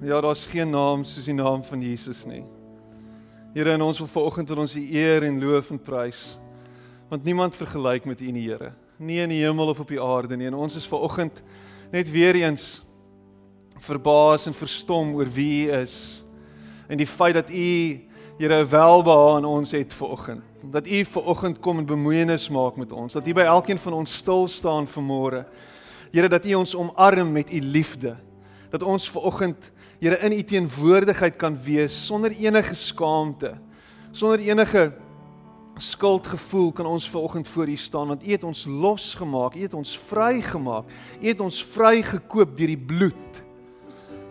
Ja, daar's geen naam soos die naam van Jesus nie. Here, en ons wil vanoggend aan ons U eer en loof en prys. Want niemand vergelyk met U nie, Here. Nie in die hemel of op die aarde nie. En ons is vanoggend net weer eens verbaas en verstom oor wie U is en die feit dat U Here welbehae aan ons het vanoggend. Dat U vanoggend kom en bemoeienis maak met ons. Dat U by elkeen van ons stil staan vanmôre. Here dat U ons omarm met U liefde. Dat ons vanoggend Here in U teenwoordigheid kan wees sonder enige skaamte. Sonder enige skuldgevoel kan ons vanoggend voor U staan want U het ons losgemaak. U het ons vrygemaak. U het ons vrygekoop deur die bloed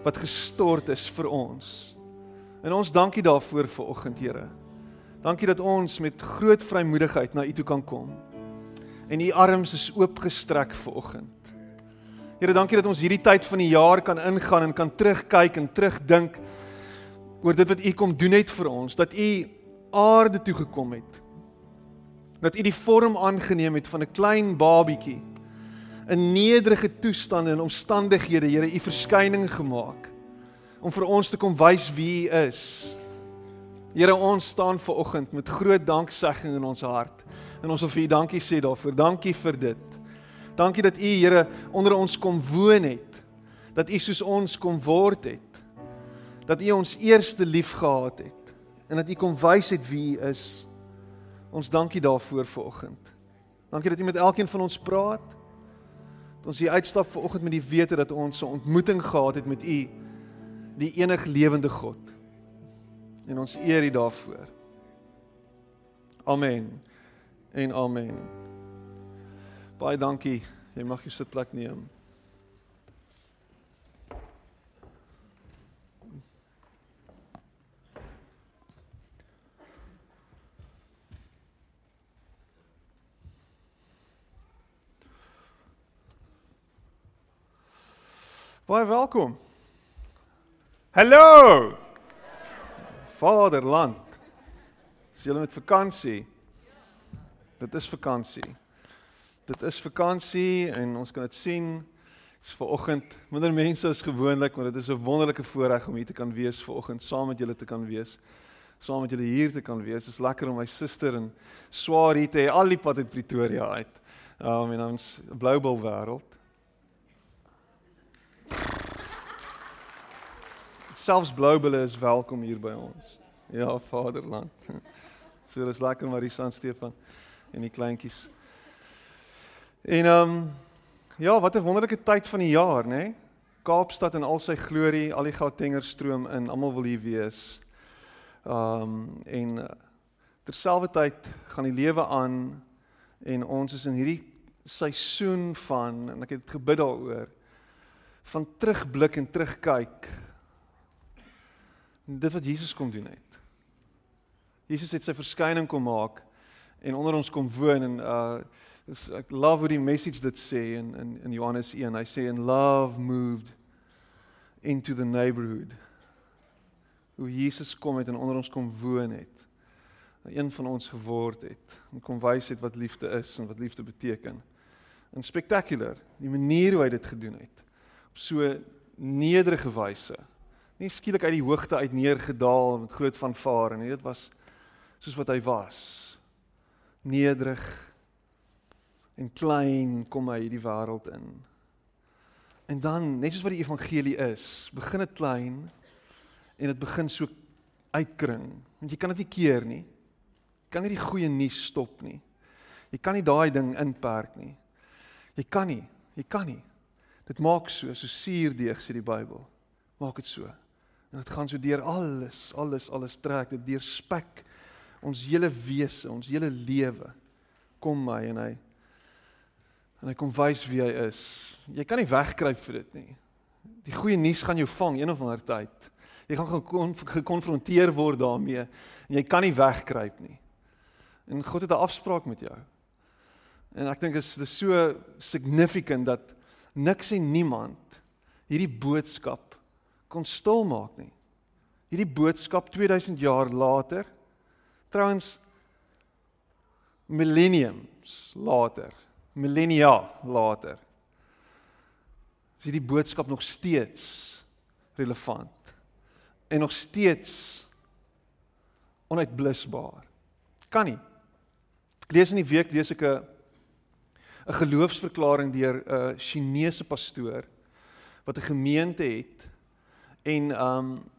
wat gestort is vir ons. En ons dankie daarvoor vir oggend, Here. Dankie dat ons met groot vrymoedigheid na U toe kan kom. En U arms is oopgestrek vir oggend. Here, dankie dat ons hierdie tyd van die jaar kan ingaan en kan terugkyk en terugdink oor dit wat U kom doen het vir ons, dat U aarde toe gekom het. Dat U die vorm aangeneem het van 'n klein babietjie in nederige toestande en omstandighede, Here, U verskyning gemaak om vir ons te kom wys wie U is. Here, ons staan ver oggend met groot danksegging in ons hart en ons wil vir U dankie sê daarvoor. Dankie vir dit. Dankie dat U, Here, onder ons kom woon het. Dat U soos ons kom word het. Dat U ons eerste lief gehad het en dat U kom wys het wie U is. Ons dankie daarvoor ver oggend. Dankie dat U met elkeen van ons praat. Dat ons hier uitstap ver oggend met die wete dat ons 'n ontmoeting gehad het met U die enig lewende God. En ons eer U daarvoor. Amen. En amen. Baie dankie. Jy mag jou sitplek neem. Baie welkom. Hallo. Vaderland. Is julle met vakansie? Dit is vakansie. Dit is vakansie en ons kan dit sien. Dis ver oggend. Minder mense as gewoonlik, maar dit is 'n wonderlike voorreg om hier te kan wees ver oggend saam met julle te kan wees. Saam met julle hier te kan wees. Dit is lekker om my suster en swaar hier te hê al die pad uit Pretoria uit. Um en ons Bluebell wêreld. selfs Bloubulle is welkom hier by ons. Ja, Vaderland. So dis lekker Marisa en Stefan en die kleintjies. En ehm um, ja, wat 'n wonderlike tyd van die jaar, nê? Nee? Kaapstad en al sy glorie, al die Gautengers stroom in, almal wil hier wees. Ehm um, en eh, terselfdertyd gaan die lewe aan en ons is in hierdie seisoen van en ek het gebid daaroor van terugblik en terugkyk dit wat Jesus kom doen het. Jesus het sy verskyning kom maak en onder ons kom woon en uh ek love hoe die message dit sê in in in Johannes 1. Hy sê in love moved into the neighborhood. Hoe Jesus kom het en onder ons kom woon het. Een van ons geword het en kom wys het wat liefde is en wat liefde beteken. En spectacular, die manier hoe hy dit gedoen het. Op so nederige wyse nie skielik uit die hoogte uit neergedaal met groot vanvare nie. Dit was soos wat hy was. Nederig en klein kom hy hierdie wêreld in. En dan, net soos wat die evangelie is, begin dit klein en dit begin so uitkring. Want jy kan dit nie keer nie. Kan nie die goeie nuus stop nie. Jy kan nie daai ding inperk nie. Jy kan nie. Jy kan nie. Dit maak so, so suurdeeg sê die Bybel. Maak dit so. En dit gaan so deur alles, alles, alles trek dit deur spek ons hele wese, ons hele lewe. Kom my en hy en hy kom wys wie hy is. Jy kan nie wegkruip vir dit nie. Die goeie nuus gaan jou vang een of ander tyd. Jy gaan gekonfronteer word daarmee en jy kan nie wegkruip nie. En God het 'n afspraak met jou. En ek dink is dit so significant dat niks en niemand hierdie boodskap kon stil maak nie. Hierdie boodskap 2000 jaar later trouens millenniums later, millennia later. Is hierdie boodskap nog steeds relevant en nog steeds onuitblusbaar. Kan nie. Ek lees in die week lees ek 'n 'n geloofsverklaring deur 'n Chinese pastoor wat 'n gemeente het en um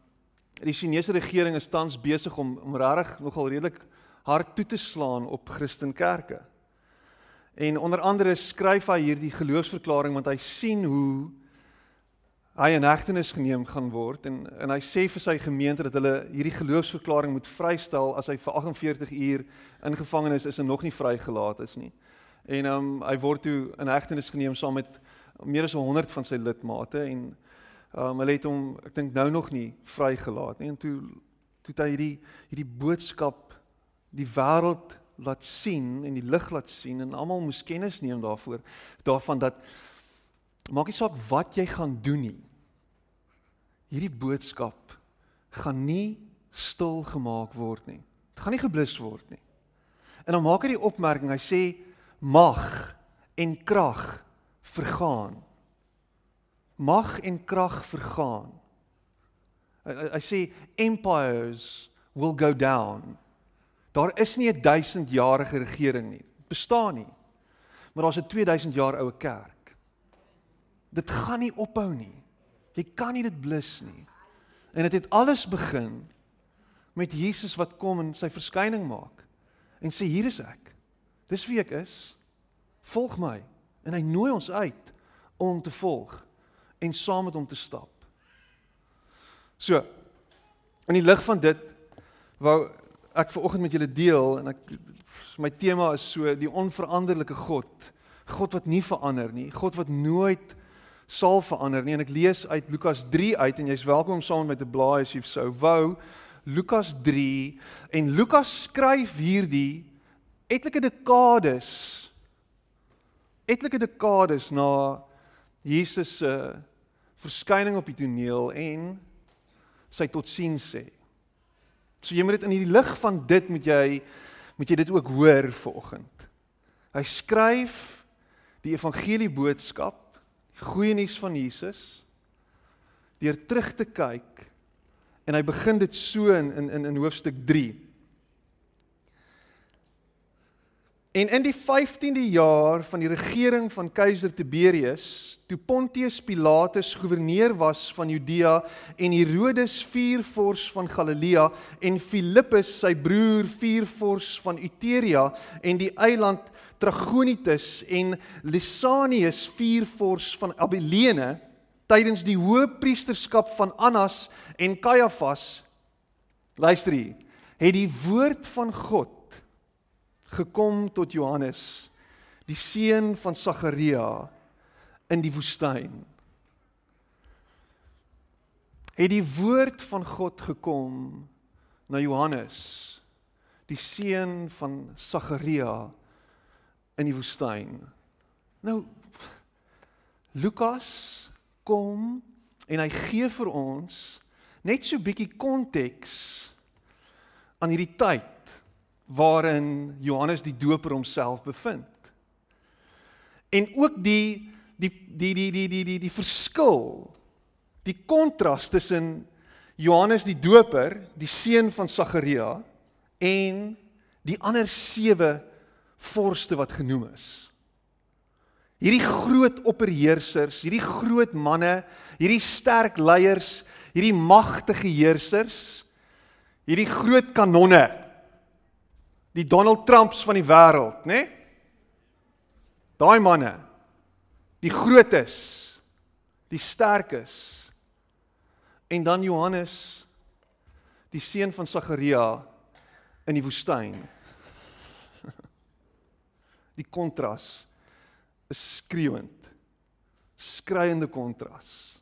die Chinese regering is tans besig om om regtig nogal redelik hard toe te slaan op Christenkerke. En onder andere skryf hy hierdie geloofsverklaring want hy sien hoe hy in hegtenis geneem gaan word en en hy sê vir sy gemeente dat hulle hierdie geloofsverklaring moet vrystel as hy vir 48 uur in gevangenis is en nog nie vrygelaat is nie. En ehm um, hy word toe in hegtenis geneem saam met meer as 100 van sy lidmate en ehm um, hulle het hom ek dink nou nog nie vrygelaat nie en toe toe hy hierdie hierdie boodskap die wêreld laat sien en die lig laat sien en almal moes kennis neem daarvoor daarvan dat maak nie saak wat jy gaan doen nie hierdie boodskap gaan nie stil gemaak word nie. Dit gaan nie geblus word nie. En dan maak hy die opmerking, hy sê mag en krag vergaan. Mag en krag vergaan. Hy, hy sê empires will go down. Daar is nie 'n 1000 jarige regering nie. Bestaan nie. Maar daar's 'n 2000 jaar oue kerk. Dit gaan nie ophou nie. Jy kan nie dit blus nie. En dit het, het alles begin met Jesus wat kom en sy verskyning maak en sê hier is ek. Dis wie ek is. Volg my. En hy nooi ons uit om te volg en saam met hom te stap. So. In die lig van dit wou ek ver oggend met julle deel en ek my tema is so die onveranderlike God. God wat nie verander nie, God wat nooit sal verander nie en ek lees uit Lukas 3 uit en jy's welkom om saam met my te blaai as jy sou wou Lukas 3 en Lukas skryf hierdie etlike dekades etlike dekades na Jesus se verskyning op die toneel en sy totsiens sê. So jy moet dit in die lig van dit moet jy moet jy dit ook hoor vanoggend. Hy skryf die evangelie boodskap goeie nuus van Jesus deur terug te kyk en hy begin dit so in in in hoofstuk 3 En in die 15de jaar van die regering van keiser Tiberius, toe Pontius Pilatus goewerneur was van Judea en Herodes viervors van Galilea en Filippus sy broer viervors van Iturea en die eiland Tragonitis en Lysanius viervors van Abilene tydens die hoëpriesterskap van Annas en Kajafas luister hier het die woord van God gekom tot Johannes, die seun van Sagaria in die woestyn. Het die woord van God gekom na Johannes, die seun van Sagaria in die woestyn. Nou Lukas kom en hy gee vir ons net so bietjie konteks aan hierdie tyd waarin Johannes die Doper homself bevind. En ook die die die die die die die, die verskil, die kontras tussen Johannes die Doper, die seun van Sagaria en die ander sewe vorste wat genoem is. Hierdie groot opperheersers, hierdie groot manne, hierdie sterk leiers, hierdie magtige heersers, hierdie groot kanonne die Donald Trumps van die wêreld, né? Nee? Daai manne. Die grootes, die sterkes. En dan Johannes, die seun van Sagaria in die woestyn. Die kontras is skreeuend. Skreiende kontras.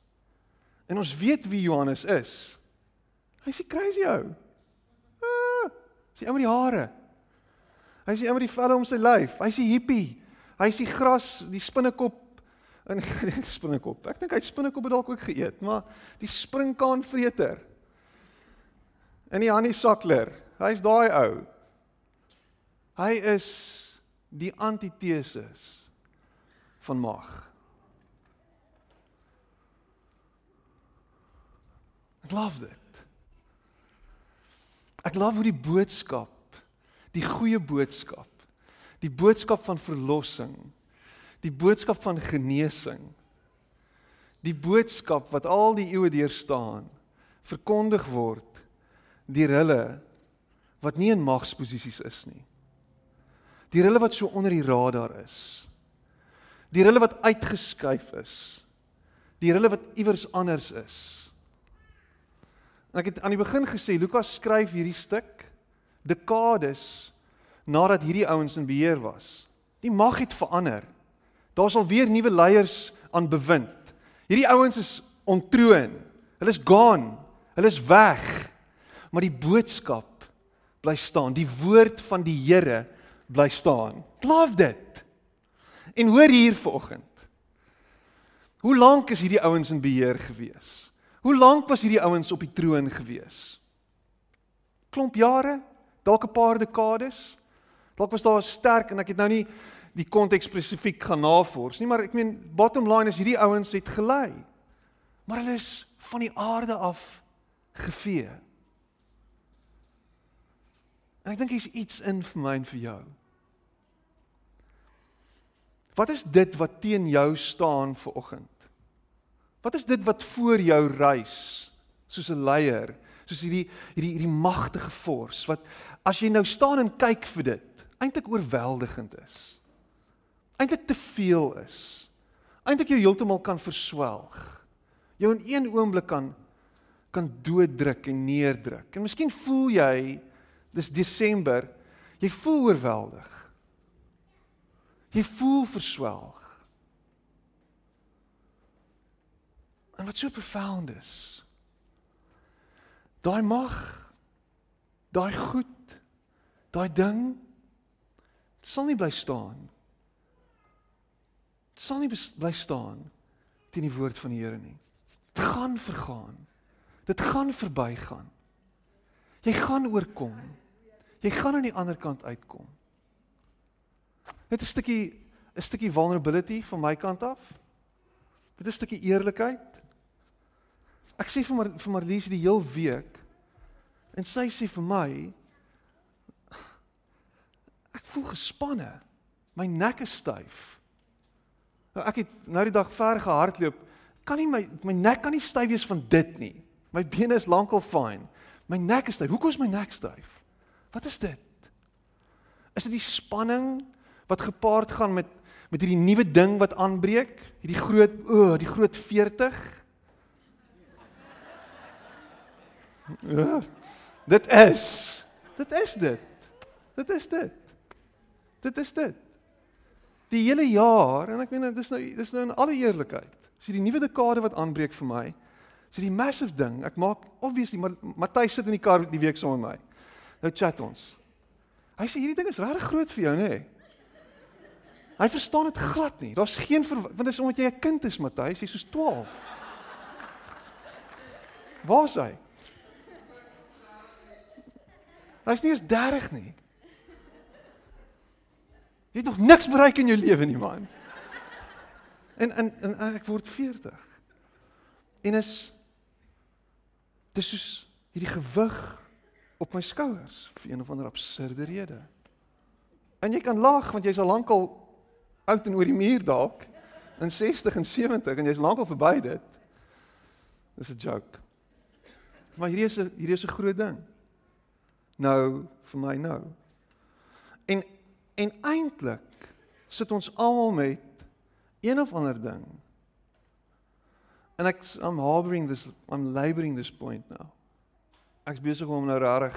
En ons weet wie Johannes is. Hy's 'n crazy ou. Ah, sy ou met die hare. Hy's die ou met die velle om sy lyf. Hy's die hippie. Hy's die gras, die spinnekop in spinnekop. Ek dink hy het spinnekop dalk ook geëet, maar die springkaanvreter. En die Hannie Sackler. Hy's daai ou. Hy is die antiteses van mag. Ek love dit. Ek love hoe die boodskap, die goeie boodskap, die boodskap van verlossing, die boodskap van genesing, die boodskap wat al die eeue deur staan, verkondig word deur hulle wat nie in magsposisies is nie. Deur hulle wat so onder die radar is. Deur hulle wat uitgeskuif is. Deur hulle wat iewers anders is. En ek het aan die begin gesê Lukas skryf hierdie stuk dekades nadat hierdie ouens in beheer was. Die mag het verander. Daar's al weer nuwe leiers aan bewind. Hierdie ouens is ontroon. Hulle is gone. Hulle is weg. Maar die boodskap bly staan. Die woord van die Here bly staan. Love dit. En hoor hier vanoggend. Hoe lank is hierdie ouens in beheer gewees? Hoe lank was hierdie ouens op die troon gewees? Klomp jare, dalk 'n paar dekades. Dalk was daar sterk en ek het nou nie die konteks spesifiek gaan navors nie, maar ek meen bottom line is hierdie ouens het gelei. Maar hulle is van die aarde af gevee. En ek dink hier's iets in vir my en vir jou. Wat is dit wat teen jou staan vir oggend? Wat is dit wat voor jou reis soos 'n leier, soos hierdie hierdie hierdie magtige fors wat as jy nou staan en kyk vir dit, eintlik oorweldigend is. Eintlik te veel is. Eintlik jou heeltemal kan verswelg. Jou in een oomblik kan kan dooddruk en neerdruk. En miskien voel jy dis Desember, jy voel oorweldig. Jy voel verswelg. En wat so profound is. Daai mag, daai goed, daai ding dit sal nie bly staan. Dit sal nie bly staan teen die woord van die Here nie. Dit gaan vergaan. Dit gaan verbygaan. Jy gaan oorkom. Jy gaan aan die ander kant uitkom. Net 'n stukkie 'n stukkie vulnerability van my kant af. Dit is 'n stukkie eerlikheid. Ek sê vir Mar vir Marlies die heel week en sy sê vir my ek voel gespanne. My nek is styf. Nou ek het nou die dag ver gehardloop. Kan nie my my nek kan nie styf wees van dit nie. My bene is lankal fyn. My nek is styf. Hoekom is my nek styf? Wat is dit? Is dit die spanning wat gepaard gaan met met hierdie nuwe ding wat aanbreek? Hierdie groot o, oh, die groot 40? Dit is. Dit is dit. Dit is dit. Dit is dit. Die hele jaar en ek meen dit is nou dis nou in alle eerlikheid. As jy die nuwe dekade wat aanbreek vir my, is dit 'n massive ding. Ek maak obviously maar Matthys sit in die kar die week saam met my. Nou chat ons. Hy sê hierdie ding is regtig groot vir jou, nê? Nee? Hy verstaan dit glad nie. Daar's geen want dit is omdat jy 'n kind is, Matthys, jy's soos 12. Waar is hy? Hy's nie eens 30 nie. Jy het nog niks bereik in jou lewe nie, man. En en en ek word 40. En is dis soos hierdie gewig op my skouers vir een of ander absurde rede. En jy kan lag want jy's al lankal oud en oor die muur dalk in 60 en 70 en jy's lankal verby dit. Dis 'n joke. Maar hierdie is 'n hierdie is 'n groot ding nou vir my nou. En en eintlik sit ons almal met een of ander ding. En ek I'm harboring this I'm laboring this point now. Ek's besig om nou rarig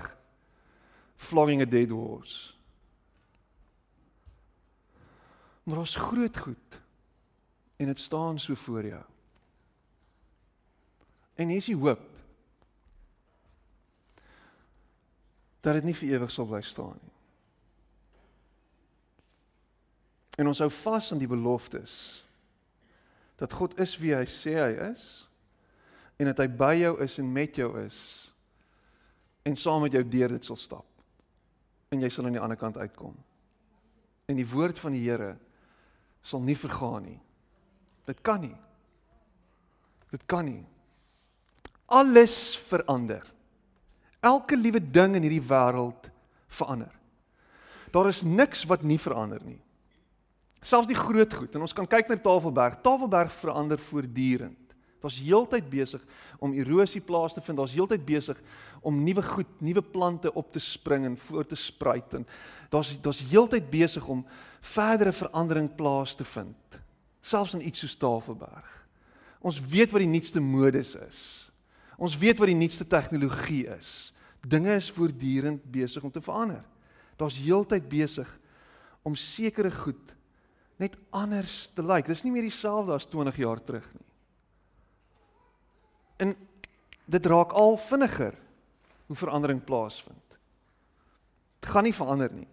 flogging a dead horse. Maar ons groot goed en dit staan so voor jou. En hier is die hoop dat dit nie vir ewig sal bly staan nie. En ons hou vas aan die beloftes dat God is wie hy sê hy is en dat hy by jou is en met jou is en saam met jou deur dit sal stap. En jy sal aan die ander kant uitkom. En die woord van die Here sal nie vergaan nie. Dit kan nie. Dit kan nie. Alles verander. Elke liewe ding in hierdie wêreld verander. Daar is niks wat nie verander nie. Selfs die groot goed en ons kan kyk na Tafelberg. Tafelberg verander voortdurend. Daar's heeltyd besig om erosie plaas te vind. Daar's heeltyd besig om nuwe goed, nuwe plante op te spring en voort te spruit en daar's daar's heeltyd besig om verdere verandering plaas te vind. Selfs in iets soos Tafelberg. Ons weet wat die nuutste modes is. Ons weet wat die nuutste tegnologie is. Dinge is voortdurend besig om te verander. Daar's heeltyd besig om sekere goed net anders te lyk. Like. Dis nie meer dieselfde as 20 jaar terug nie. En dit raak al vinniger hoe verandering plaasvind. Dit gaan nie verander nie.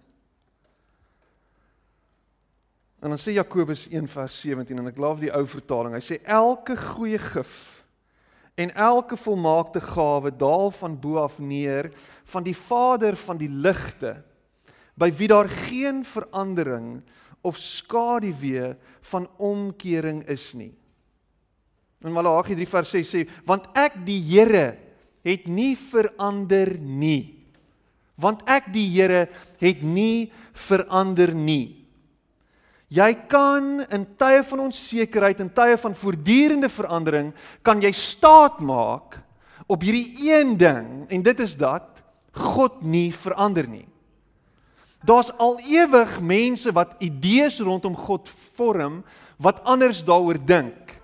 En dan sê Jakobus 1 vers 17 en ek glo die ou vertaling. Hy sê elke goeie gif en elke volmaakte gawe daal van bo af neer van die Vader van die ligte by wie daar geen verandering of skaduwee van omkering is nie. In Malagi 3 vers 6 sê want ek die Here het nie verander nie. Want ek die Here het nie verander nie. Jy kan in tye van onsekerheid en tye van voortdurende verandering kan jy staat maak op hierdie een ding en dit is dat God nie verander nie. Daar's al ewig mense wat idees rondom God vorm wat anders daaroor dink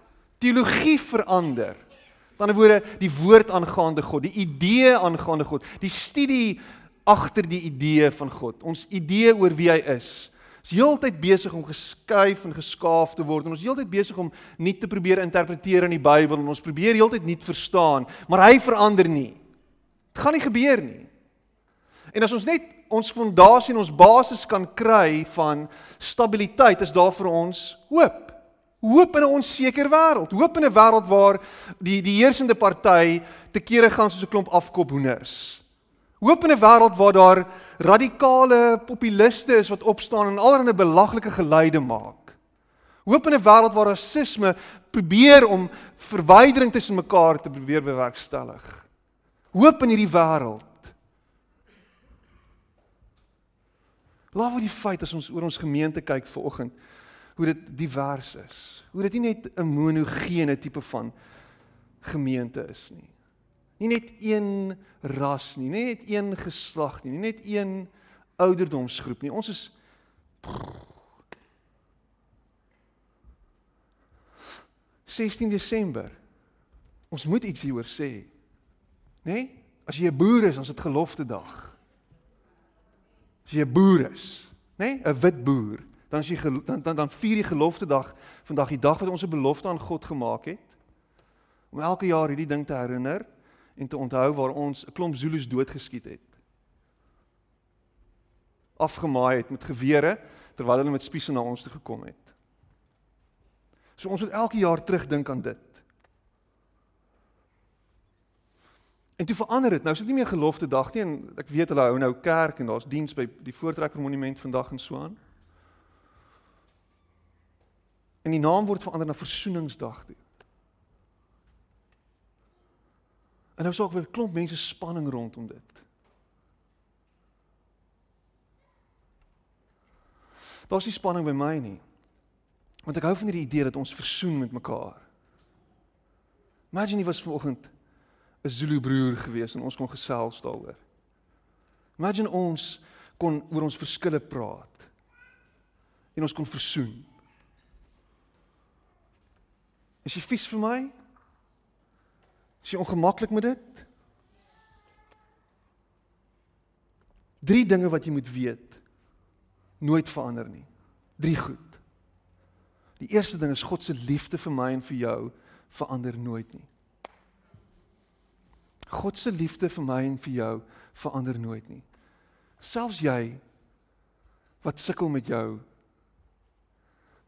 teologie verander. Met ander woorde, die woord aangaande God, die idee aangaande God, die studie agter die idee van God, ons idee oor wie hy is. Ons is heeltyd besig om geskuif en geskaaf te word en ons is heeltyd besig om nie te probeer interpreteer in die Bybel en ons probeer heeltyd nie verstaan, maar hy verander nie. Dit gaan nie gebeur nie. En as ons net ons fondasie en ons basis kan kry van stabiliteit, is daar vir ons hoop. Hoop in 'n onseker wêreld. Hoop in 'n wêreld waar die die heersende party te kere gaan soos 'n klomp afkop hoenders. Hoop in 'n wêreld waar daar radikale populiste is wat opstaan en allerlei belaglike geluide maak. Hoop in 'n wêreld waar rasisme probeer om verwydering tussen mekaar te probeer bewerkstellig. Hoop in hierdie wêreld. Laat wat die feit as ons oor ons gemeente kyk vanoggend hoe dit divers is. Hoe dit nie net 'n monogene tipe van gemeente is nie. Nie net een ras nie, nie net een geslag nie, nie net een ouderdomsgroep nie. Ons is 16 Desember. Ons moet iets hieroor sê. Nê? Nee? As jy 'n boer is, is dit gelofte dag. As jy 'n boer is, nê? Nee? 'n Wit boer dan as jy dan dan dan vier die gelofte dag vandag die dag wat ons 'n belofte aan God gemaak het om elke jaar hierdie ding te herinner en te onthou waar ons 'n klomp Zulus doodgeskiet het afgemaai het met gewere terwyl hulle met spiese na ons toe gekom het so ons moet elke jaar terugdink aan dit En toe verander dit. Nou is dit nie meer gelofte dag nie en ek weet hulle hou nou kerk en daar's diens by die Voortrekker Monument vandag en so aan. En die naam word verander na Versoeningsdag toe. En nou sorg vir 'n klomp mense spanning rondom dit. Daar's nie spanning by my nie. Want ek hou van hierdie idee dat ons versoen met mekaar. Imagine jy was vanoggend 'n Zulu broer gewees en ons kon gesels daaroor. Imagine ons kon oor ons verskille praat. En ons kon versoen. Is jy vies vir my? Is jy ongemaklik met dit? Drie dinge wat jy moet weet. Nooit verander nie. Drie goed. Die eerste ding is God se liefde vir my en vir jou verander nooit nie. God se liefde vir my en vir jou verander nooit nie. Selfs jy wat sukkel met jou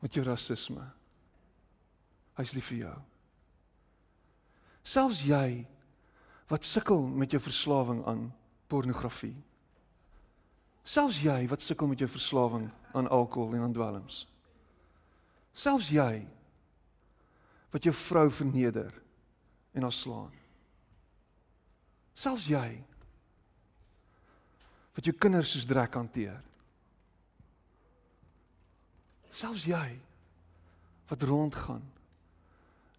met jou rasisme. Hy's lief vir jou. Selfs jy wat sukkel met jou verslawing aan pornografie. Selfs jy wat sukkel met jou verslawing aan alkohol en aan dwelms. Selfs jy wat jou vrou verneder en haar slaan. Selfs jy wat jou kinders soos drek hanteer. Selfs jy wat rondgaan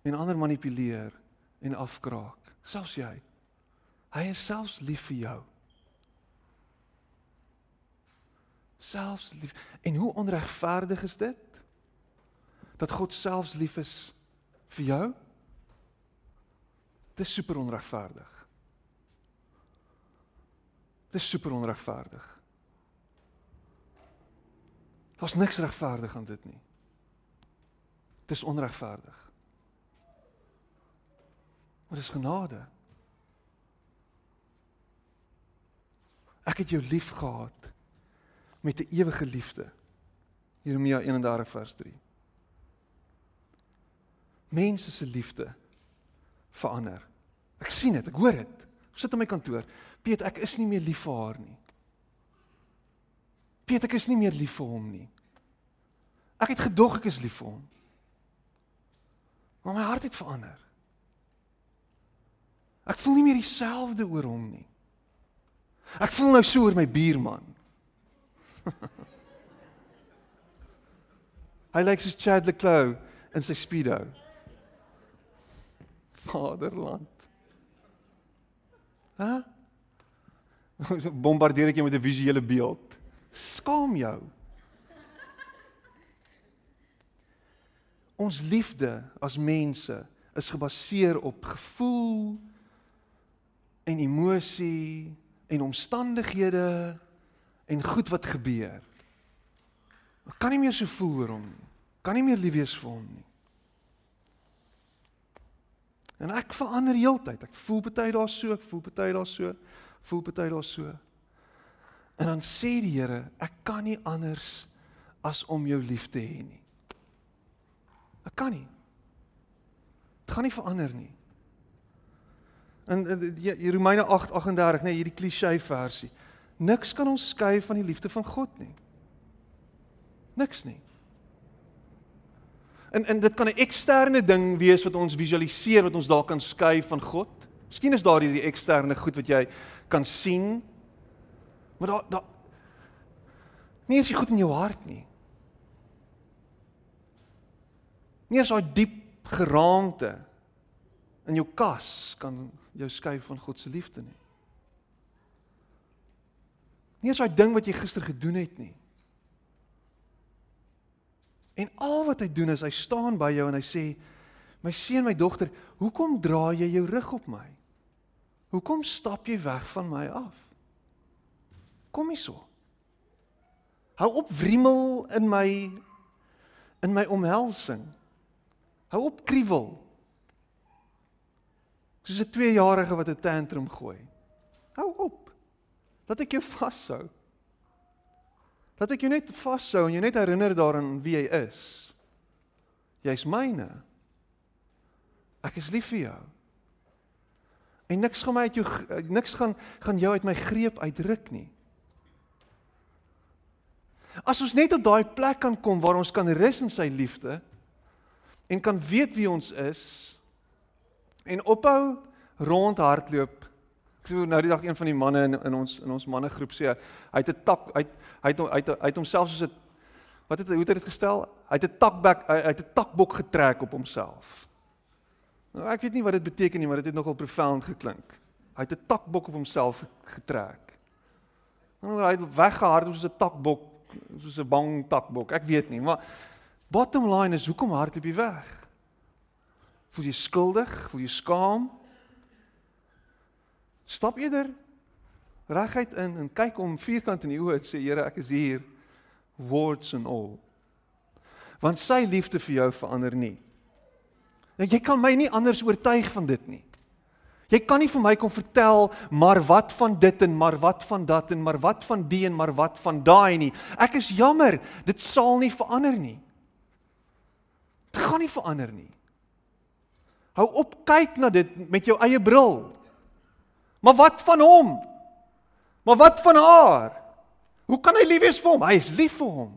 en ander manipuleer en afkraak. Selfs jy. Hy is selfs lief vir jou. Selfs lief. En hoe onregverdig is dit? Dat God selfs lief is vir jou? Dit is super onregverdig. Dit is super onregverdig. Daar's niks regverdig aan dit nie. Dit is onregverdig. Maar dis genade. Ek het jou lief gehad met 'n ewige liefde. Jeremia 31 vers 3. Mense se liefde verander. Ek sien dit, ek hoor dit. Ek sit in my kantoor. Piet, ek is nie meer lief vir haar nie. Piet, ek is nie meer lief vir hom nie. Ek het gedog ek is lief vir hom. Maar my hart het verander. Ek voel nie meer dieselfde oor hom nie. Ek voel nou so oor my buurman. Hy lyk soos Chad Leclerc in sy speedo. Vaderland. Hæ? Huh? Bombardeer ek jou met 'n visuele beeld. Skaam jou. Ons liefde as mense is gebaseer op gevoel en emosie en omstandighede en goed wat gebeur. Ek kan nie meer so voel oor hom nie. Kan nie meer lief wees vir hom nie. En ek verander heeltyd. Ek voel party daar so, ek voel party daar so, voel party daar so. En dan sê die Here, ek kan nie anders as om jou lief te hê nie. Ek kan nie. Dit gaan nie verander nie. In ja, Romeine 8:38, nee, hierdie klise versie. Niks kan ons skei van die liefde van God nie. Niks nie. En en dit kan 'n eksterne ding wees wat ons visualiseer wat ons dalk kan skei van God. Miskien is daar hierdie eksterne goed wat jy kan sien. Maar daar daar nie is jy goed in jou hart nie. Nie is daai diep geraamte in jou kas kan jou skei van God se liefde nie. Nie is daai ding wat jy gister gedoen het nie. En al wat hy doen is hy staan by jou en hy sê: "My seun, my dogter, hoekom draai jy jou rug op my? Hoekom stap jy weg van my af? Kom hier so. Hou op wrimmel in my in my omhelsing. Hou op kriewel. Soos 'n 2-jarige wat 'n tantrum gooi. Hou op. Laat ek jou vashou. Laat ek jou net vashou en jou net herinner daaraan wie jy is. Jy's myne. Ek is lief vir jou. En niks gaan my uit jou niks gaan gaan jou uit my greep uitruk nie. As ons net op daai plek kan kom waar ons kan rus in sy liefde, en kan weet wie ons is en ophou rondhardloop. Ek sê nou die dag een van die manne in, in ons in ons mannegroep sê hy het 'n tak hy hy het hy het, hy het homself soos 'n wat het hoe het dit gestel? Hy het 'n takbek hy het 'n takbok getrek op homself. Nou ek weet nie wat dit beteken nie, maar dit het nogal profound geklink. Hy het 'n takbok op homself getrek. Nou hy het weggehardloop soos 'n takbok, soos 'n bang takbok. Ek weet nie, maar Bottom line is hoekom hardloop jy weg? Voel jy skuldig? Voel jy skaam? Stap eerder reguit in en kyk om vierkant in die oë en sê Here, ek is hier words and all. Want sy liefde vir jou verander nie. Nou jy kan my nie anders oortuig van dit nie. Jy kan nie vir my kom vertel maar wat van dit en maar wat van dat en maar wat van die en maar wat van daai nie. Ek is jammer, dit sal nie verander nie. Dit gaan nie verander nie. Hou op kyk na dit met jou eie bril. Maar wat van hom? Maar wat van haar? Hoe kan hy lief wees vir hom? Hy is lief vir hom.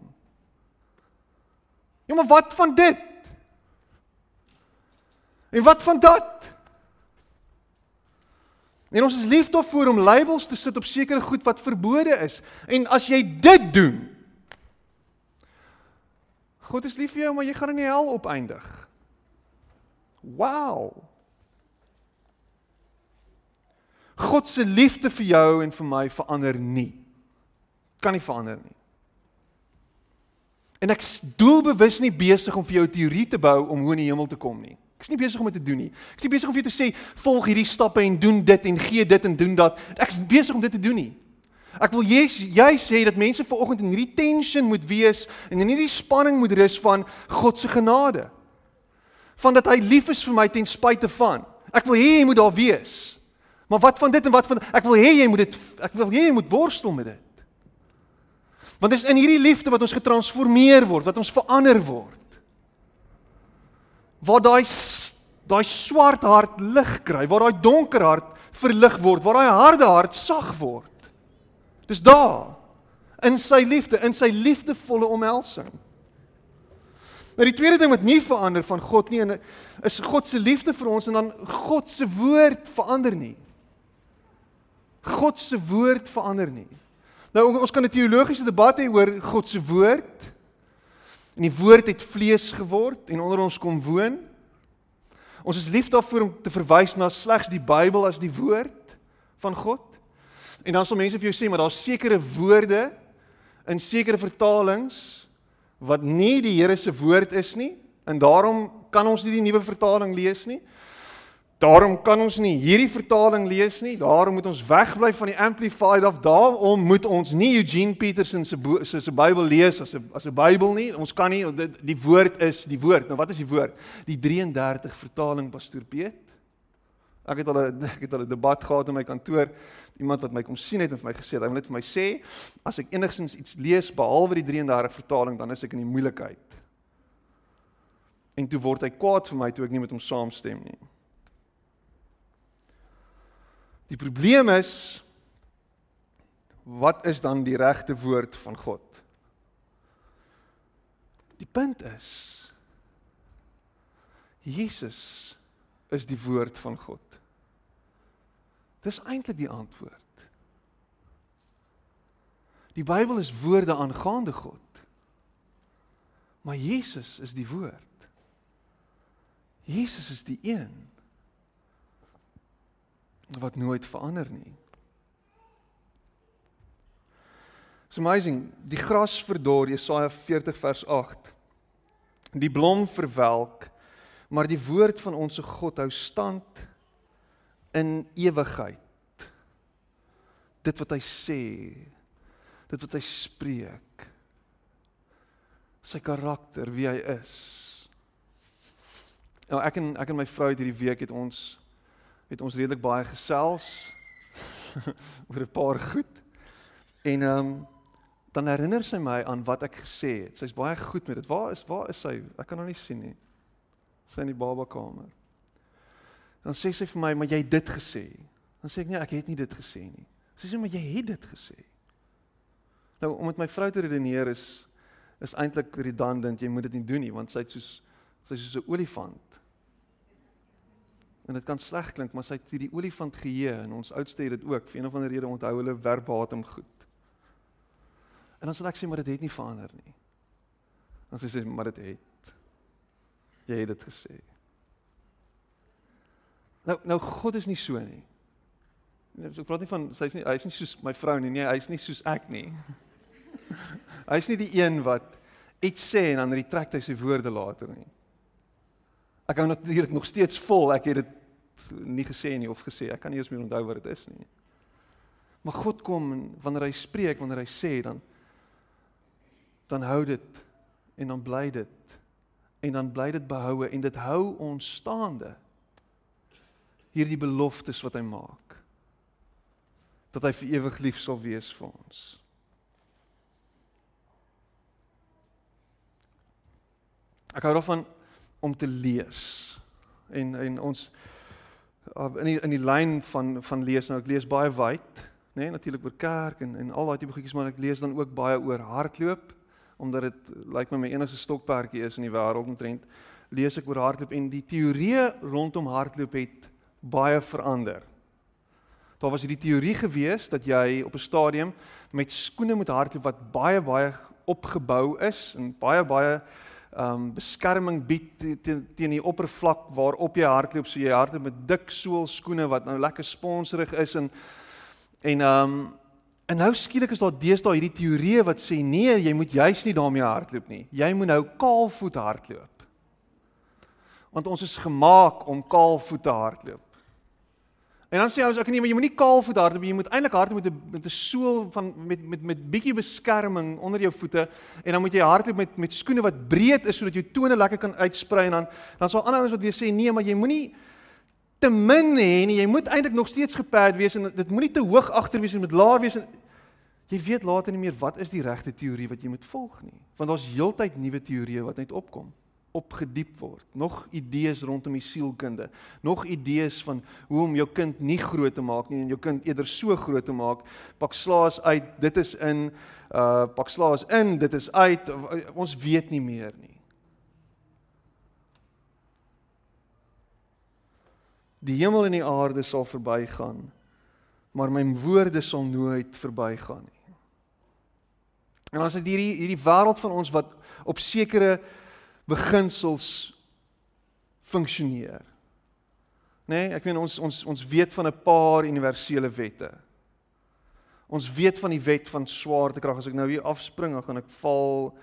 Ja, maar wat van dit? En wat van dat? En ons is lief daarvoor om labels te sit op sekere goed wat verbode is. En as jy dit doen, God is lief vir jou, maar jy gaan in die hel opeindig. Wow. God se liefde vir jou en vir my verander nie. Kan nie verander nie. En ek doelbewus nie besig om vir jou 'n teorie te bou om hoe in die hemel te kom nie. Ek is nie besig om dit te doen nie. Ek is nie besig om vir jou te sê volg hierdie stappe en doen dit en gee dit en doen dat. Ek is besig om dit te doen nie. Ek wil jy jy sê dat mense vanoggend in hierdie tension moet wees en in hierdie spanning moet rus van God se genade. Van dat hy lief is vir my ten spyte van. Ek wil hê jy moet daar wees. Maar wat van dit en wat van ek wil hê jy moet dit ek wil hê jy moet worstel met dit. Want dit is in hierdie liefde wat ons getransformeer word, wat ons verander word. Waar daai daai swart hart lig kry, waar daai donker hart verlig word, waar daai harde hart sag word. Dis daar in sy liefde, in sy liefdevolle omhelsing. Nou, die tweede ding wat nie verander van God nie, is God se liefde vir ons en dan God se woord verander nie. God se woord verander nie. Nou ons kan 'n teologiese debat hê oor God se woord. En die woord het vlees geword en onder ons kom woon. Ons is lief daarvoor om te verwys na slegs die Bybel as die woord van God. En dan sal mense vir jou sê maar daar's sekere woorde in sekere vertalings wat nie die Here se woord is nie en daarom kan ons nie die nuwe vertaling lees nie. Daarom kan ons nie hierdie vertaling lees nie. Daarom moet ons wegbly van die amplified of daarom moet ons nie Eugene Peterson se se se Bybel lees as 'n as 'n Bybel nie. Ons kan nie dit die woord is die woord. Nou wat is die woord? Die 33 vertaling pastoor Piet. Ek het al 'n ek het al 'n debat gehad in my kantoor. Iemand wat my kom sien het en vir my gesê het hy wil net vir my sê as ek enigsins iets lees behalwe die 33 vertaling dan is ek in die moeilikheid. En toe word hy kwaad vir my toe ek nie met hom saamstem nie. Die probleem is wat is dan die regte woord van God? Die punt is Jesus is die woord van God. Dis eintlik die antwoord. Die Bybel is woorde aangaande God. Maar Jesus is die woord. Jesus is die een wat nooit verander nie. It's amazing, die gras verdor Jesaja 40 vers 8. Die blom verwelk, maar die woord van ons God hou stand in ewigheid. Dit wat hy sê, dit wat hy spreek. Sy karakter, wie hy is. Nou ek en ek en my vrou het hierdie week het ons het ons redelik baie gesels oor 'n paar goed. En ehm um, dan herinner sy my aan wat ek gesê het. Sy's baie goed met dit. Waar is waar is sy? Ek kan haar nie sien nie. Sy in die babakamer. Dan sê sy vir my, "Maar jy het dit gesê." Dan sê ek, "Nee, ek het nie dit gesê nie." Sy sê, "Maar jy het dit gesê." Nou om met my vrou te redeneer is is eintlik redundant. Jy moet dit nie doen nie want sy't soos sy's soos 'n olifant. En dit kan sleg klink, maar sy het hierdie olifant geheue en ons oudste het dit ook. Vir een of ander rede onthou hulle verbatim goed. En dan sê ek sê maar dit het nie verander nie. Dan sê sy maar dit het. Jy het dit gesê. Nou nou God is nie so nie. Ek praat nie van sy's nie hy's nie soos my vrou nie. Nee, hy's nie soos ek nie. hy's nie die een wat iets sê en dan retrek hy sy woorde later nie. Ek hou natuurlik nog steeds vol. Ek het dit nie gesê nie of gesê. Ek kan nie eens meer onthou wat dit is nie. Maar God kom en wanneer hy spreek, wanneer hy sê dan dan hou dit en dan bly dit en dan bly dit behoue en dit hou ons staande. Hierdie beloftes wat hy maak. Dat hy vir ewig lief sal wees vir ons. Ek hou daarvan om te lees. En en ons uh, in die in die lyn van van lees nou ek lees baie wyd, nê, nee, natuurlik oor kerk en en al daai tipe goedjies maar ek lees dan ook baie oor hardloop omdat dit lyk like my my enigste stokperdjie is in die wêreld omtrent lees ek oor hardloop en die teorie rondom hardloop het baie verander. Daar was hierdie teorie gewees dat jy op 'n stadium met skoene moet hardloop wat baie baie opgebou is en baie baie ehm um, beskerming bied teen teen die oppervlak waarop jy hardloop. So jy hardloop met dik soolskoene wat nou lekker sponsorig is en en ehm um, en nou skielik is daar deesdae hierdie teorie wat sê nee, jy moet juis nie daarmee hardloop nie. Jy moet nou kaalvoet hardloop. Want ons is gemaak om kaalvoet te hardloop. En dan sê ons ek nee, maar jy moenie kaal voet hardloop nie. Jy moet eintlik hardloop met 'n met 'n sool van met met met bietjie beskerming onder jou voete en dan moet jy hardloop met met skoene wat breed is sodat jou tone lekker kan uitsprei en dan dan sal ander ouens wat weer sê nee, maar jy moenie te min hê nie. Jy moet eintlik nog steeds geperd wees en dit moenie te hoog agter wees en met laag wees en jy weet later nie meer wat is die regte teorie wat jy moet volg nie. Want daar's heeltyd nuwe teorieë wat net opkom opgediep word. Nog idees rondom die sielkunde. Nog idees van hoe om jou kind nie groot te maak nie en jou kind eerder so groot te maak. Pak slaas uit, dit is in uh pak slaas in, dit is uit. Ons weet nie meer nie. Die hemel en die aarde sal verbygaan, maar my woorde sal nooit verbygaan nie. En as dit hierdie hierdie wêreld van ons wat op sekere beginsels funksioneer. Nê, nee, ek meen ons ons ons weet van 'n paar universele wette. Ons weet van die wet van swaartekrag. As ek nou hier afspring, dan gaan ek val.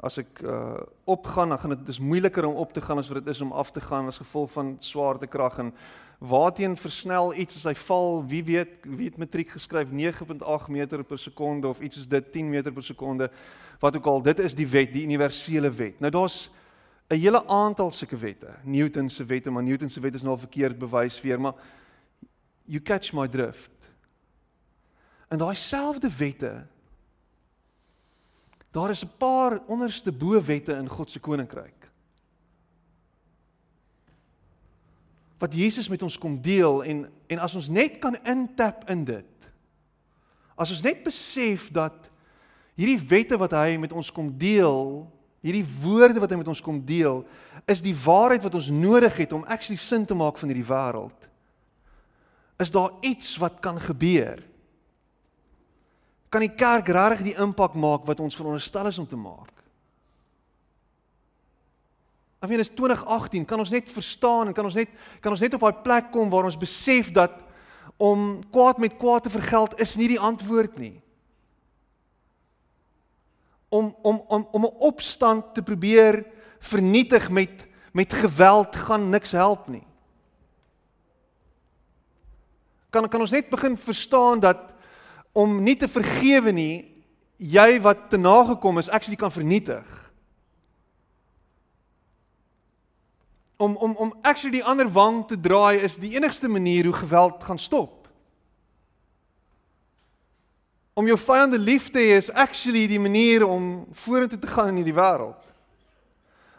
As ek uh opgaan, dan gaan dit dis moeiliker om op te gaan as wat dit is om af te gaan as gevolg van swaartekrag en waarteen versnel iets as hy val, wie weet, wie het matriek geskryf 9.8 meter per sekonde of iets soos dit 10 meter per sekonde. Wat ook al, dit is die wet, die universele wet. Nou daar's 'n hele aantal sulke wette. Newton se wette, maar Newton se wet is nou verkeerd bewys weer, maar you catch my drift. En daai selfde wette Daar is 'n paar onderste bo wette in God se koninkryk. Wat Jesus met ons kom deel en en as ons net kan intap in dit. As ons net besef dat hierdie wette wat hy met ons kom deel Hierdie woorde wat hy met ons kom deel, is die waarheid wat ons nodig het om actually sin te maak van hierdie wêreld. Is daar iets wat kan gebeur? Kan die kerk regtig die impak maak wat ons veronderstel is om te maak? Af en is 2018, kan ons net verstaan en kan ons net kan ons net op daai plek kom waar ons besef dat om kwaad met kwaad te vergeld is nie die antwoord nie om om om om 'n opstand te probeer vernietig met met geweld gaan niks help nie. Kan kan ons net begin verstaan dat om nie te vergewe nie jy wat te nagekom is actually kan vernietig. Om om om actually die ander wang te draai is die enigste manier hoe geweld gaan stop om jou vyande lief te hê is actually die manier om vorentoe te gaan in hierdie wêreld.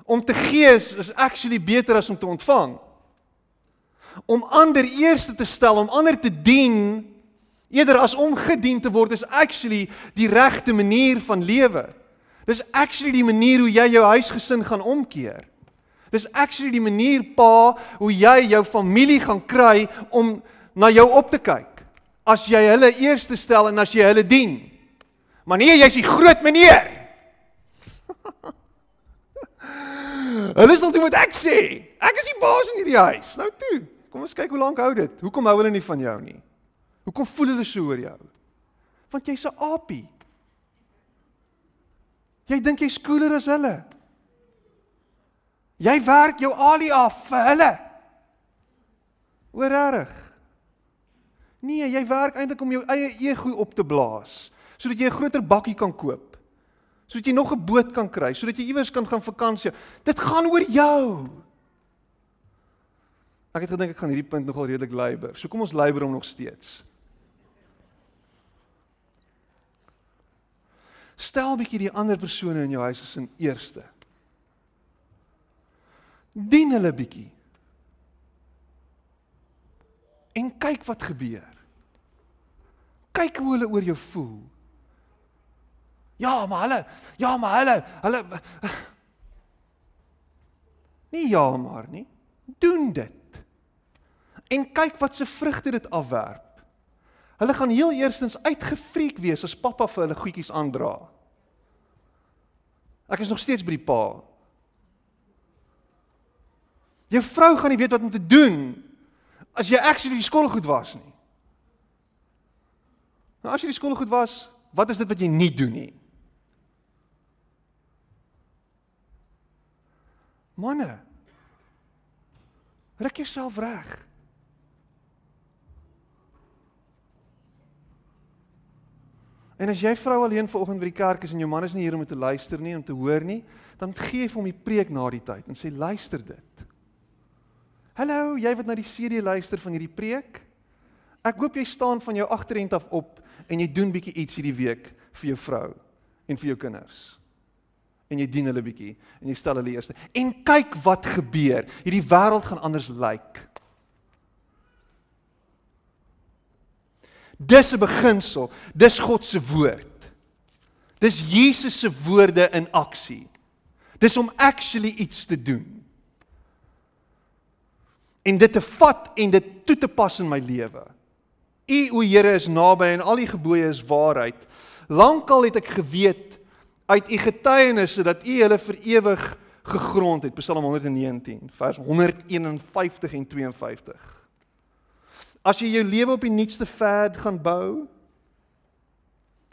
Om te gee is actually beter as om te ontvang. Om ander eerste te stel, om ander te dien eerder as om gedien te word is actually die regte manier van lewe. Dis actually die manier hoe jy jou huisgesin gaan omkeer. Dis actually die manier pa hoe jy jou familie gaan kry om na jou op te kyk as jy hulle eerste stel en as jy hulle dien. Maar nee, jy's die groot meneer. hulle sal doen wat ek sê. Ek is die baas in hierdie huis. Nou toe. Kom ons kyk hoe lank hou dit. Hoekom hou hulle nie van jou nie? Hoekom voel hulle so oor jou? Want jy's 'n aapie. Jy dink jy's cooler as hulle. Jy werk jou alie af vir hulle. Oor reg. Nee, jy werk eintlik om jou eie ego op te blaas sodat jy 'n groter bakkie kan koop. Sodat jy nog 'n boot kan kry, sodat jy iewers kan gaan vakansie. Dit gaan oor jou. Ek het gedink ek gaan hierdie punt nogal redelik leiber. So kom ons leiber hom nog steeds. Stel bietjie die ander persone in jou huis as in eerste. Dien hulle bietjie. En kyk wat gebeur. Kyk hoe hulle oor jou voel. Ja, maar hulle, ja, maar hulle, hulle Nie ja maar nie. Doen dit. En kyk wat se vrugte dit afwerp. Hulle gaan heel eerstens uitgefriek wees as pappa vir hulle goedjies aandra. Ek is nog steeds by die pa. Jou vrou gaan nie weet wat om te doen as jy actually die skool goed was nie. Nou as jy die skool goed was, wat is dit wat jy nie doen nie? Manne. Ruk jouself reg. En as jy vrou alleen vanoggend by die kerk is en jou man is nie hier om te luister nie, om te hoor nie, dan gee vir hom die preek na die tyd en sê luister dit. Hallo, jy wat na die CD luister van hierdie preek. Ek hoop jy staan van jou agterend af op en jy doen bietjie iets hierdie week vir jou vrou en vir jou kinders. En jy dien hulle bietjie en jy stel hulle eerste. En kyk wat gebeur. Hierdie wêreld gaan anders lyk. Like. Dis 'n beginsel. Dis God se woord. Dis Jesus se woorde in aksie. Dis om actually iets te doen. En dit te vat en dit toe te pas in my lewe. U o Here is naby en al die gebooie is waarheid. Lankal het ek geweet uit u getuienisse dat u hulle vir ewig gegrond het. Psalm 119 vers 151 en 52. As jy jou lewe op die nuutste fad gaan bou,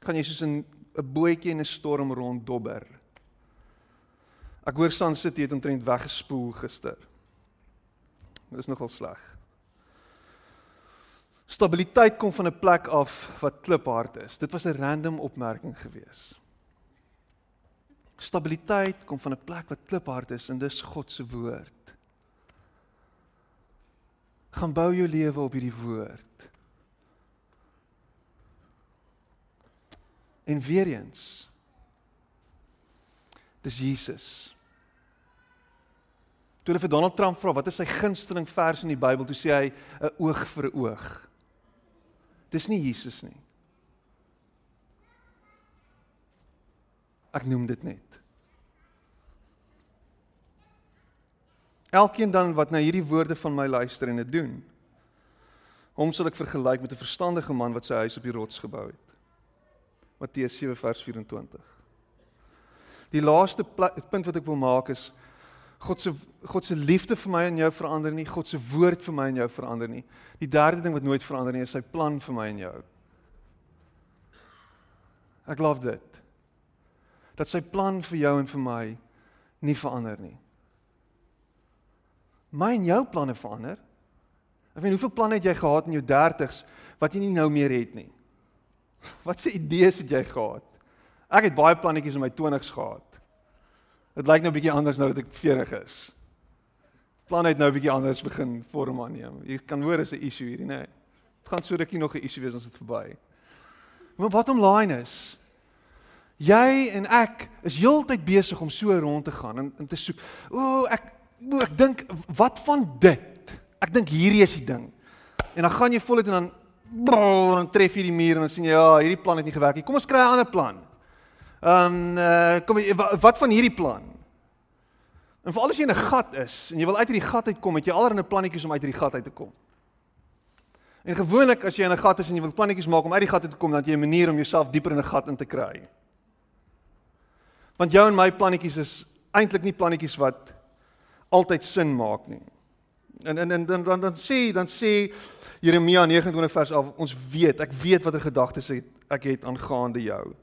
gaan jy soos 'n 'n bootjie in 'n storm ronddobber. Ek hoor San City het omtrent weggespoel gister. Dit is nogal sleg. Stabiliteit kom van 'n plek af wat kliphard is. Dit was 'n random opmerking gewees. Stabiliteit kom van 'n plek wat kliphard is en dis God se woord gaan bou jou lewe op hierdie woord. En weer eens dis Jesus. Toe hulle vir Donald Trump vra wat is sy gunsteling vers in die Bybel, toe sê hy 'n oog vir 'n oog. Dis nie Jesus nie. Ek noem dit net. Elkeen dan wat na hierdie woorde van my luister en dit doen, hom sal ek vergelyk met 'n verstandige man wat sy huis op die rots gebou het. Matteus 7 vers 24. Die laaste punt wat ek wil maak is God se God se liefde vir my en jou verander nie, God se woord vir my en jou verander nie. Die derde ding wat nooit verander nie is sy plan vir my en jou. Ek glo dit. Dat sy plan vir jou en vir my nie verander nie my en jou planne verander. Ek weet hoeveel planne het jy gehad in jou 30s wat jy nie nou meer het nie. Wat se idees het jy gehad? Ek het baie plannetjies in my 20s gehad. Dit lyk nou 'n bietjie anders nou dat ek 40 is. Planne het nou 'n bietjie anders begin vorm aanneem. Jy kan hoor is 'n issue hierdie. Nee. Dit gaan so rukkie nog 'n issue wees ons dit verby. Maar bottom line is jy en ek is heeltyd besig om so rond te gaan en, en te soek. O, ek ek dink wat van dit? Ek dink hierdie is die ding. En dan gaan jy voluit en dan brrr, dan tref jy die muur en dan sien jy ja, hierdie plan het nie gewerk nie. Kom ons kry 'n ander plan. Ehm um, uh, kom wat van hierdie plan? En veral as jy in 'n gat is en jy wil uit hierdie gat uitkom, het jy allerlei plannetjies om uit hierdie gat uit te kom. En gewoonlik as jy in 'n gat is en jy wil plannetjies maak om uit die gat uit te kom, dan het jy 'n manier om jouself dieper in 'n gat in te kry. Want jou en my plannetjies is eintlik nie plannetjies wat altyd sin maak nie. En en en dan dan dan sê dan sê Jeremia 29 vers 11 ons weet ek weet watter gedagtes ek het aangaande jou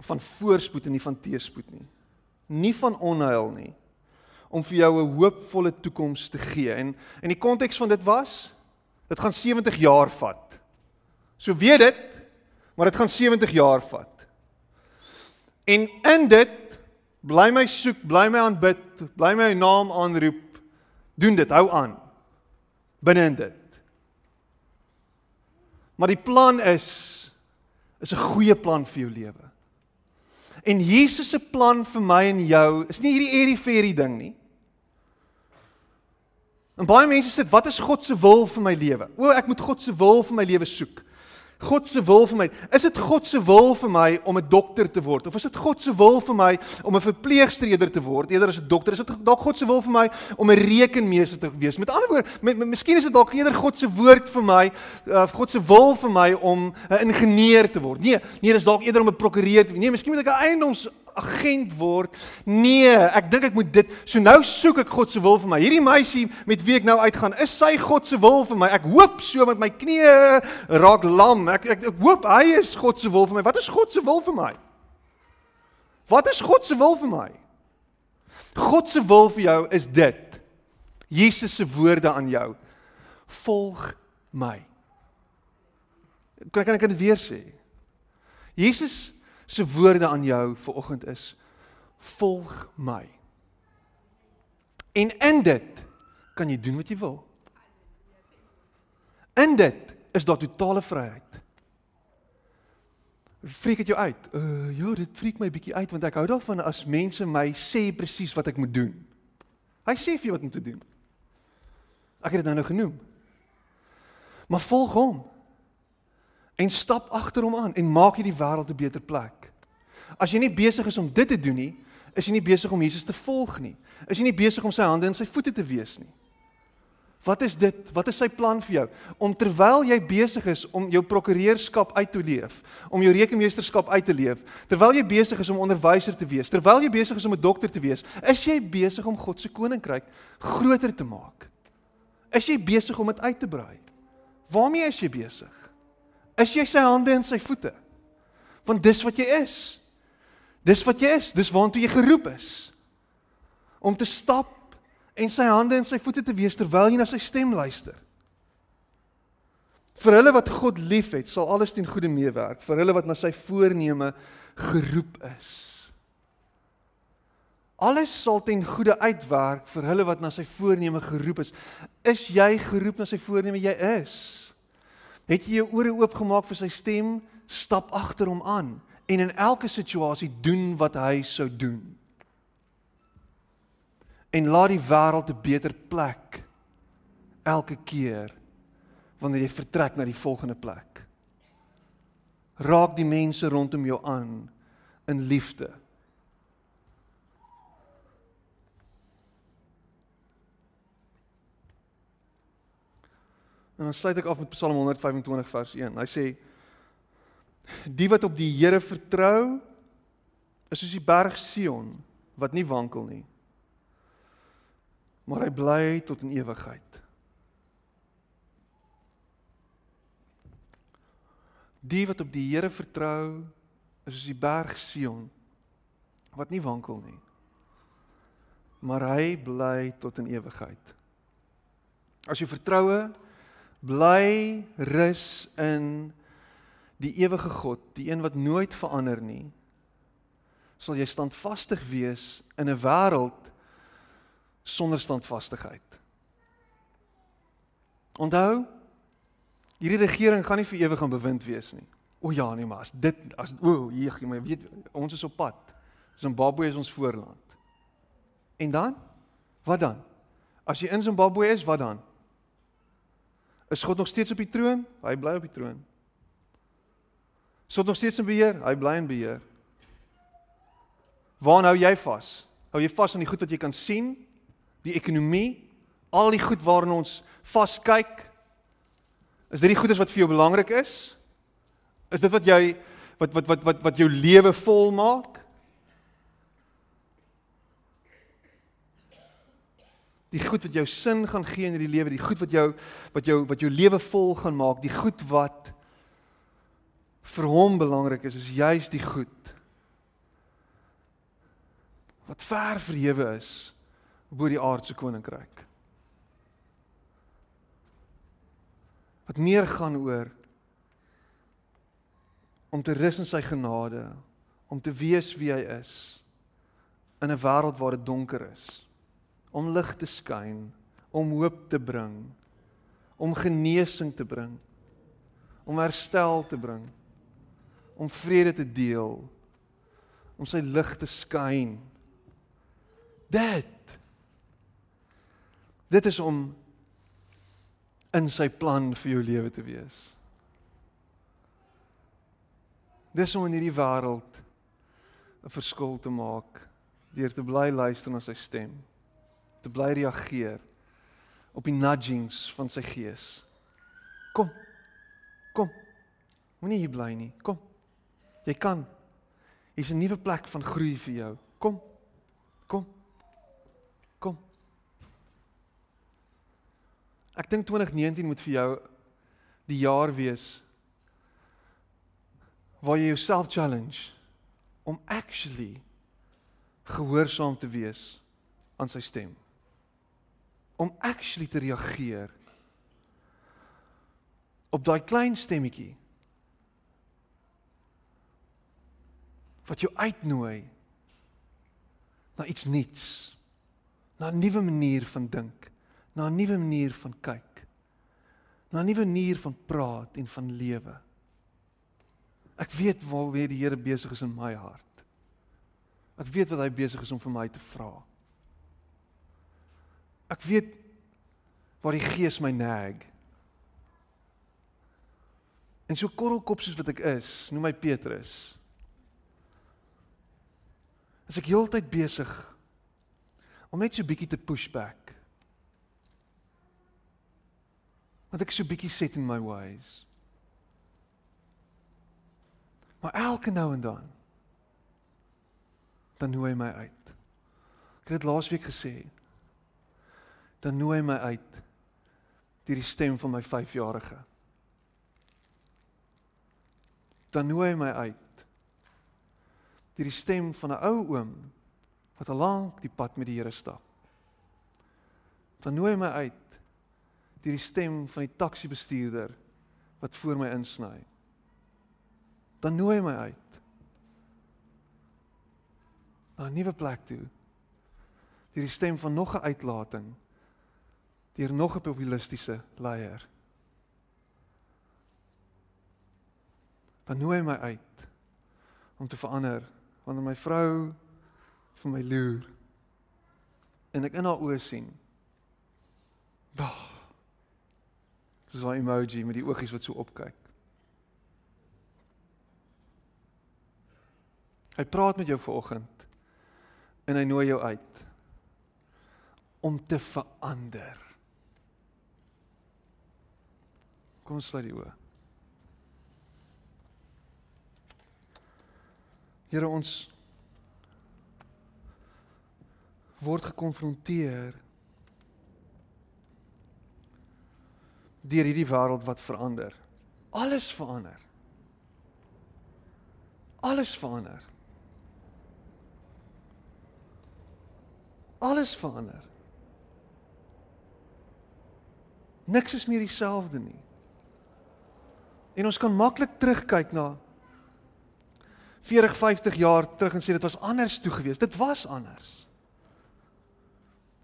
van voorspoed en nie van teëspoed nie nie van onheil nie om vir jou 'n hoopvolle toekoms te gee en en die konteks van dit was dit gaan 70 jaar vat so weet dit maar dit gaan 70 jaar vat en in dit Bly my soek, bly my aanbid, bly my naam aanroep. Doen dit, hou aan. Binne in dit. Maar die plan is is 'n goeie plan vir jou lewe. En Jesus se plan vir my en jou is nie hierdie airy fairy ding nie. En baie mense sê, "Wat is God se wil vir my lewe?" O, ek moet God se wil vir my lewe soek. God se wil vir my. Is dit God se wil vir my om 'n dokter te word of is dit God se wil vir my om 'n verpleegster te word eerder as 'n dokter? Is dit dalk God se wil vir my om 'n rekenmeester te wees? Met ander woorde, met, met, miskien is dit dalk eerder God se woord vir my of uh, God se wil vir my om 'n ingenieur te word. Nee, nee, dis dalk eerder om 'n prokureur te wees. Nee, miskien moet ek 'n eiendoms agent word. Nee, ek dink ek moet dit. So nou soek ek God se wil vir my. Hierdie meisie met wie ek nou uitgaan, is sy God se wil vir my. Ek hoop so met my knieë raak lam. Ek, ek ek hoop hy is God se wil vir my. Wat is God se wil vir my? Wat is God se wil vir my? God se wil vir jou is dit. Jesus se woorde aan jou. Volg my. Kan ek dit weer sê? Jesus se woorde aan jou vir oggend is: Volg my. En in dit kan jy doen wat jy wil. In dit is daar totale vryheid. Freek dit jou uit? Uh ja, dit freek my bietjie uit want ek hou daarvan as mense my sê presies wat ek moet doen. Hy sê vir jou wat om te doen. Ek het dit nou nou genoem. Maar volg hom en stap agter hom aan en maak hierdie wêreld 'n beter plek. As jy nie besig is om dit te doen nie, is jy nie besig om Jesus te volg nie. Is jy nie besig om sy hande en sy voete te wees nie. Wat is dit? Wat is sy plan vir jou? Om terwyl jy besig is om jou prokureurskap uit te leef, om jou rekenmeesterskap uit te leef, terwyl jy besig is om onderwyser te wees, terwyl jy besig is om 'n dokter te wees, is jy besig om God se koninkryk groter te maak. Is jy besig om dit uit te brei? Waarmee is jy besig? Is jy sy hande en sy voete? Want dis wat jy is. Dis wat jy is, dis waartoe jy geroep is. Om te stap en sy hande en sy voete te wees terwyl jy na sy stem luister. Vir hulle wat God liefhet, sal alles ten goeie meewerk, vir hulle wat na sy voorneme geroep is. Alles sal ten goeie uitwerk vir hulle wat na sy voorneme geroep is. Is jy geroep na sy voorneme? Jy is. Het jy jou ore oopgemaak vir sy stem? Stap agter hom aan en in elke situasie doen wat hy sou doen. En laat die wêreld 'n beter plek elke keer wanneer jy vertrek na die volgende plek. Raak die mense rondom jou aan in liefde. En dan sluit ek af met Psalm 125 vers 1. Hy sê Die wat op die Here vertrou is soos die berg Sion wat nie wankel nie. Maar hy bly tot in ewigheid. Die wat op die Here vertrou is soos die berg Sion wat nie wankel nie. Maar hy bly tot in ewigheid. As jy vertroue bly rus in die ewige God, die een wat nooit verander nie, sal jy standvastig wees in 'n wêreld sonder standvastigheid. Onthou, hierdie regering gaan nie vir ewig aan bewind wees nie. O ja, nee, maar as dit as o, hier, jy weet ons is op pad. Zimbabwe is ons voorland. En dan? Wat dan? As jy in Zimbabwe is, wat dan? Is God nog steeds op die troon? Hy bly op die troon. Sou nog steeds in beheer, hy bly in beheer. Waar hou jy vas? Hou jy vas aan die goed wat jy kan sien? Die ekonomie, al die goed waarna ons vas kyk? Is dit die goedes wat vir jou belangrik is? Is dit wat jy wat wat wat wat wat jou lewe vol maak? Die goed wat jou sin gaan gee in hierdie lewe, die goed wat jou wat jou wat jou lewe vol gaan maak, die goed wat vir hom belangrik is, is juis die goed wat ver verhewe is bo die aardse koninkryk. Wat meer gaan oor om te rus in sy genade, om te wees wie hy is in 'n wêreld waar dit donker is, om lig te skyn, om hoop te bring, om genesing te bring, om herstel te bring om vrede te deel, om sy lig te skyn. Dit Dit is om in sy plan vir jou lewe te wees. Dis om in hierdie wêreld 'n verskil te maak deur te bly luister na sy stem. Te bly reageer op die nudgings van sy gees. Kom. Kom. Moenie hier bly nie. Kom. Jy kan. Hier's 'n nuwe plek van groei vir jou. Kom. Kom. Kom. Ek dink 2019 moet vir jou die jaar wees waar jy jouself challenge om actually gehoorsaam te wees aan sy stem. Om actually te reageer op daai klein stemmetjie wat jou uitnooi na iets nuuts, na 'n nuwe manier van dink, na 'n nuwe manier van kyk, na 'n nuwe manier van praat en van lewe. Ek weet waarmee die Here besig is in my hart. Ek weet wat hy besig is om vir my te vra. Ek weet waar die Gees my nag. En so korrelkop soos wat ek is, noem my Petrus. As ek heeltyd besig om net so bietjie te push back. Want ek so bietjie set in my ways. Maar elke nou en dan dan nooi hy my uit. Ek het dit laasweek gesê. Dan nooi hy my uit deur die stem van my 5-jarige. Dan nooi hy my uit deur die stem van 'n ou oom wat al lank die pad met die Here stap. Dan nooi hy my uit deur die stem van die taxi-bestuurder wat voor my insny. Dan nooi hy my uit na 'n nuwe plek toe. Deur die stem van nog 'n uitlating deur nog 'n populistiese leier. Dan nooi hy my uit om te verander wanneer my vrou vir my loer en ek in haar oë sien. Bah. Dis 'n emoji met die oogies wat so opkyk. Hy praat met jou vanoggend en hy nooi jou uit om te verander. Kom ons sluit die oë. Here ons word gekonfronteer deur hierdie wêreld wat verander. Alles verander. Alles verander. Alles verander. Niks is meer dieselfde nie. En ons kan maklik terugkyk na 40, 50 jaar terug en sê dit was anders toe gewees. Dit was anders.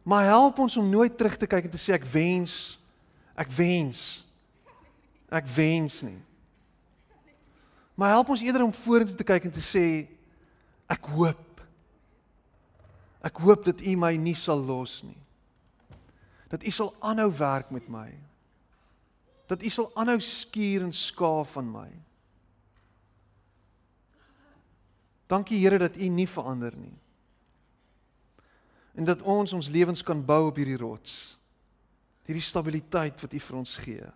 Maar help ons om nooit terug te kyk en te sê ek wens ek wens ek wens nie. Maar help ons eerder om vorentoe te kyk en te sê ek hoop Ek hoop dat U my nie sal los nie. Dat U sal aanhou werk met my. Dat U sal aanhou skuur en skaaf van my. Dankie Here dat U nie verander nie. En dat ons ons lewens kan bou op hierdie rots. Hierdie stabiliteit wat U vir ons gee.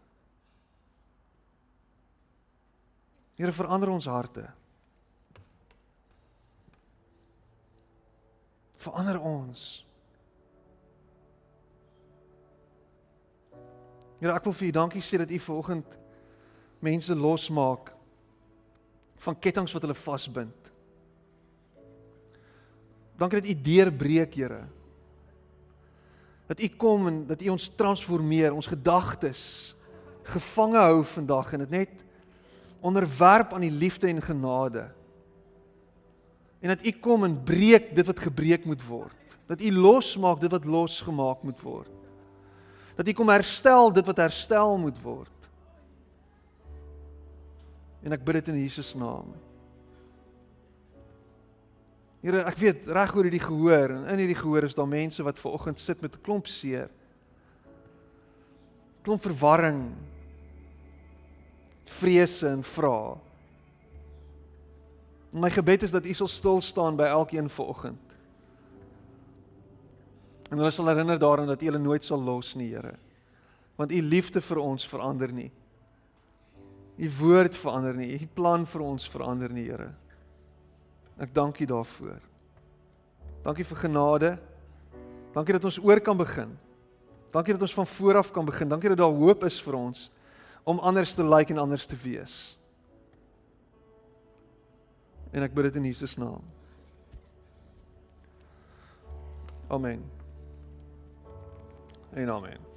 Here verander ons harte. verander ons. Here, ek wil vir U dankie sê dat U vanoggend mense losmaak van kettinge wat hulle vasbind. Dankie dat U deurbreek, Here. Dat U kom en dat U ons transformeer, ons gedagtes gevange hou vandag en dit net onderwerp aan die liefde en genade en dat u kom en breek dit wat gebreek moet word. Dat u losmaak dit wat losgemaak moet word. Dat u kom herstel dit wat herstel moet word. En ek bid dit in Jesus naam. Here, ek weet reg oor hierdie gehoor en in hierdie gehoor is daar mense wat ver oggend sit met 'n klomp seer. Klomp verwarring. Vrese en vrae. My gebed is dat U sal stil staan by elkeen vanoggend. En hulle sal herinner daaraan dat U hulle nooit sal los nie, Here. Want U liefde vir ons verander nie. U woord verander nie. U plan vir ons verander nie, Here. Ek dank U daarvoor. Dankie vir genade. Dankie dat ons oor kan begin. Dankie dat ons van voor af kan begin. Dankie dat daar hoop is vir ons om anders te lyk like en anders te wees. En ek bid dit in Jesus naam. Amen. En amen.